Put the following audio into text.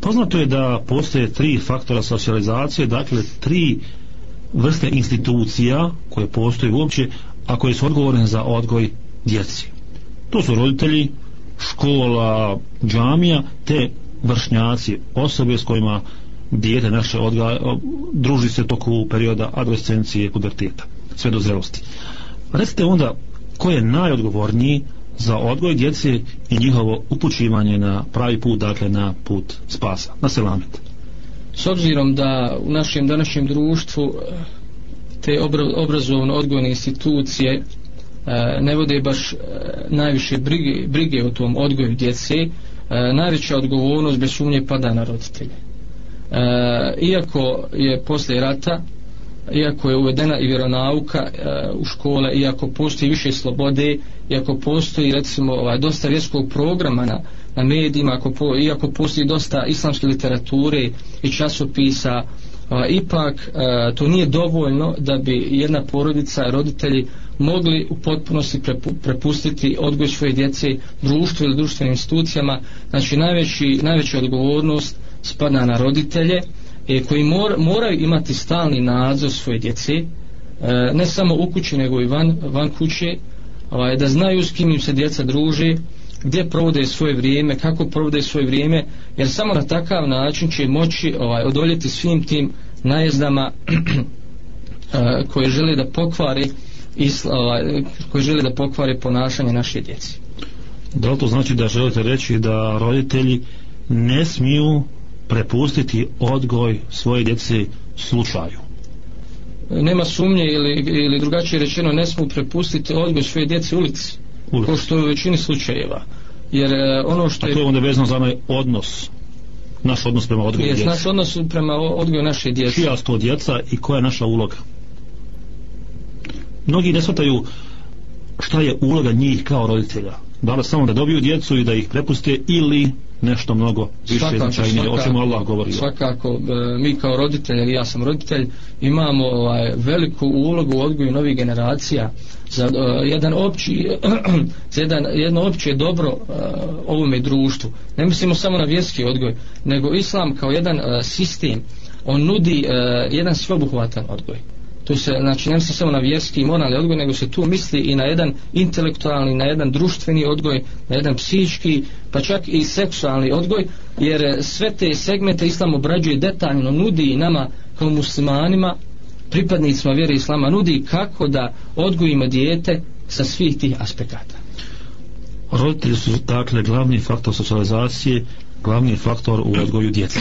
Poznato je da postoje tri faktora socijalizacije, dakle tri vrste institucija koje postoje uopće, a koje su odgovorene za odgoj djeci. To su roditelji, škola, džamija, te vršnjaci, osobe s kojima dijete naše odgaja, druži se toku perioda adolescencije i puberteta, sve do zrelosti. Recite onda, ko je najodgovorniji za odgoj djece i njihovo upućivanje na pravi put, dakle na put spasa. Na selamet. S obzirom da u našem današnjem društvu eh, te obrazovno odgojne institucije eh, ne vode baš eh, najviše brige, brige o tom odgoju djece, najveća odgovornost bez sumnje pada na roditelje. iako je posle rata iako je uvedena i vjeronauka e, u škole, iako postoji više slobode, iako postoji recimo ovaj, dosta vjerskog programa na, na medijima, ako po, iako postoji dosta islamske literature i časopisa, a, ipak a, e, to nije dovoljno da bi jedna porodica, roditelji mogli u potpunosti prepu, prepustiti odgoj svoje djece društvu ili društvenim institucijama. Znači, najveći, najveća odgovornost spada na roditelje, a, e, koji mor, moraju imati stalni nadzor svoje djece e, ne samo u kući nego i van, van kuće ovaj, da znaju s kim im se djeca druže gdje provode svoje vrijeme kako provode svoje vrijeme jer samo na takav način će moći ovaj, odoljeti svim tim najezdama e, koje žele da pokvari isla, ovaj, koje žele da pokvari ponašanje naše djeci da li to znači da želite reći da roditelji ne smiju prepustiti odgoj svoje djece slučaju? Nema sumnje ili, ili drugačije rečeno ne smu prepustiti odgoj svoje djece ulici, ulici. ko što je u većini slučajeva. Jer e, ono što je... A to je onda vezano za onaj odnos naš odnos prema odgoju djece. Naš odnos prema odgoju naše djece. Čija su to djeca i koja je naša uloga? Mnogi ne shvataju šta je uloga njih kao roditelja. Da li samo da dobiju djecu i da ih prepuste ili nešto mnogo više svakako, značajnije svakako, o čemu Allah govori svakako e, mi kao roditelj ja sam roditelj imamo ovaj, veliku ulogu u odgoju novih generacija za uh, jedan opći za jedan, jedno opće dobro uh, ovome društvu ne mislimo samo na vjerski odgoj nego islam kao jedan uh, sistem on nudi uh, jedan sveobuhvatan odgoj tu se znači ne misli samo na vjerski i moralni odgoj nego se tu misli i na jedan intelektualni na jedan društveni odgoj na jedan psihički pa čak i seksualni odgoj jer sve te segmente islam obrađuje detaljno nudi nama kao muslimanima pripadnicima vjere islama nudi kako da odgojimo dijete sa svih tih aspekata roditelji su dakle glavni faktor socijalizacije glavni faktor u odgoju djece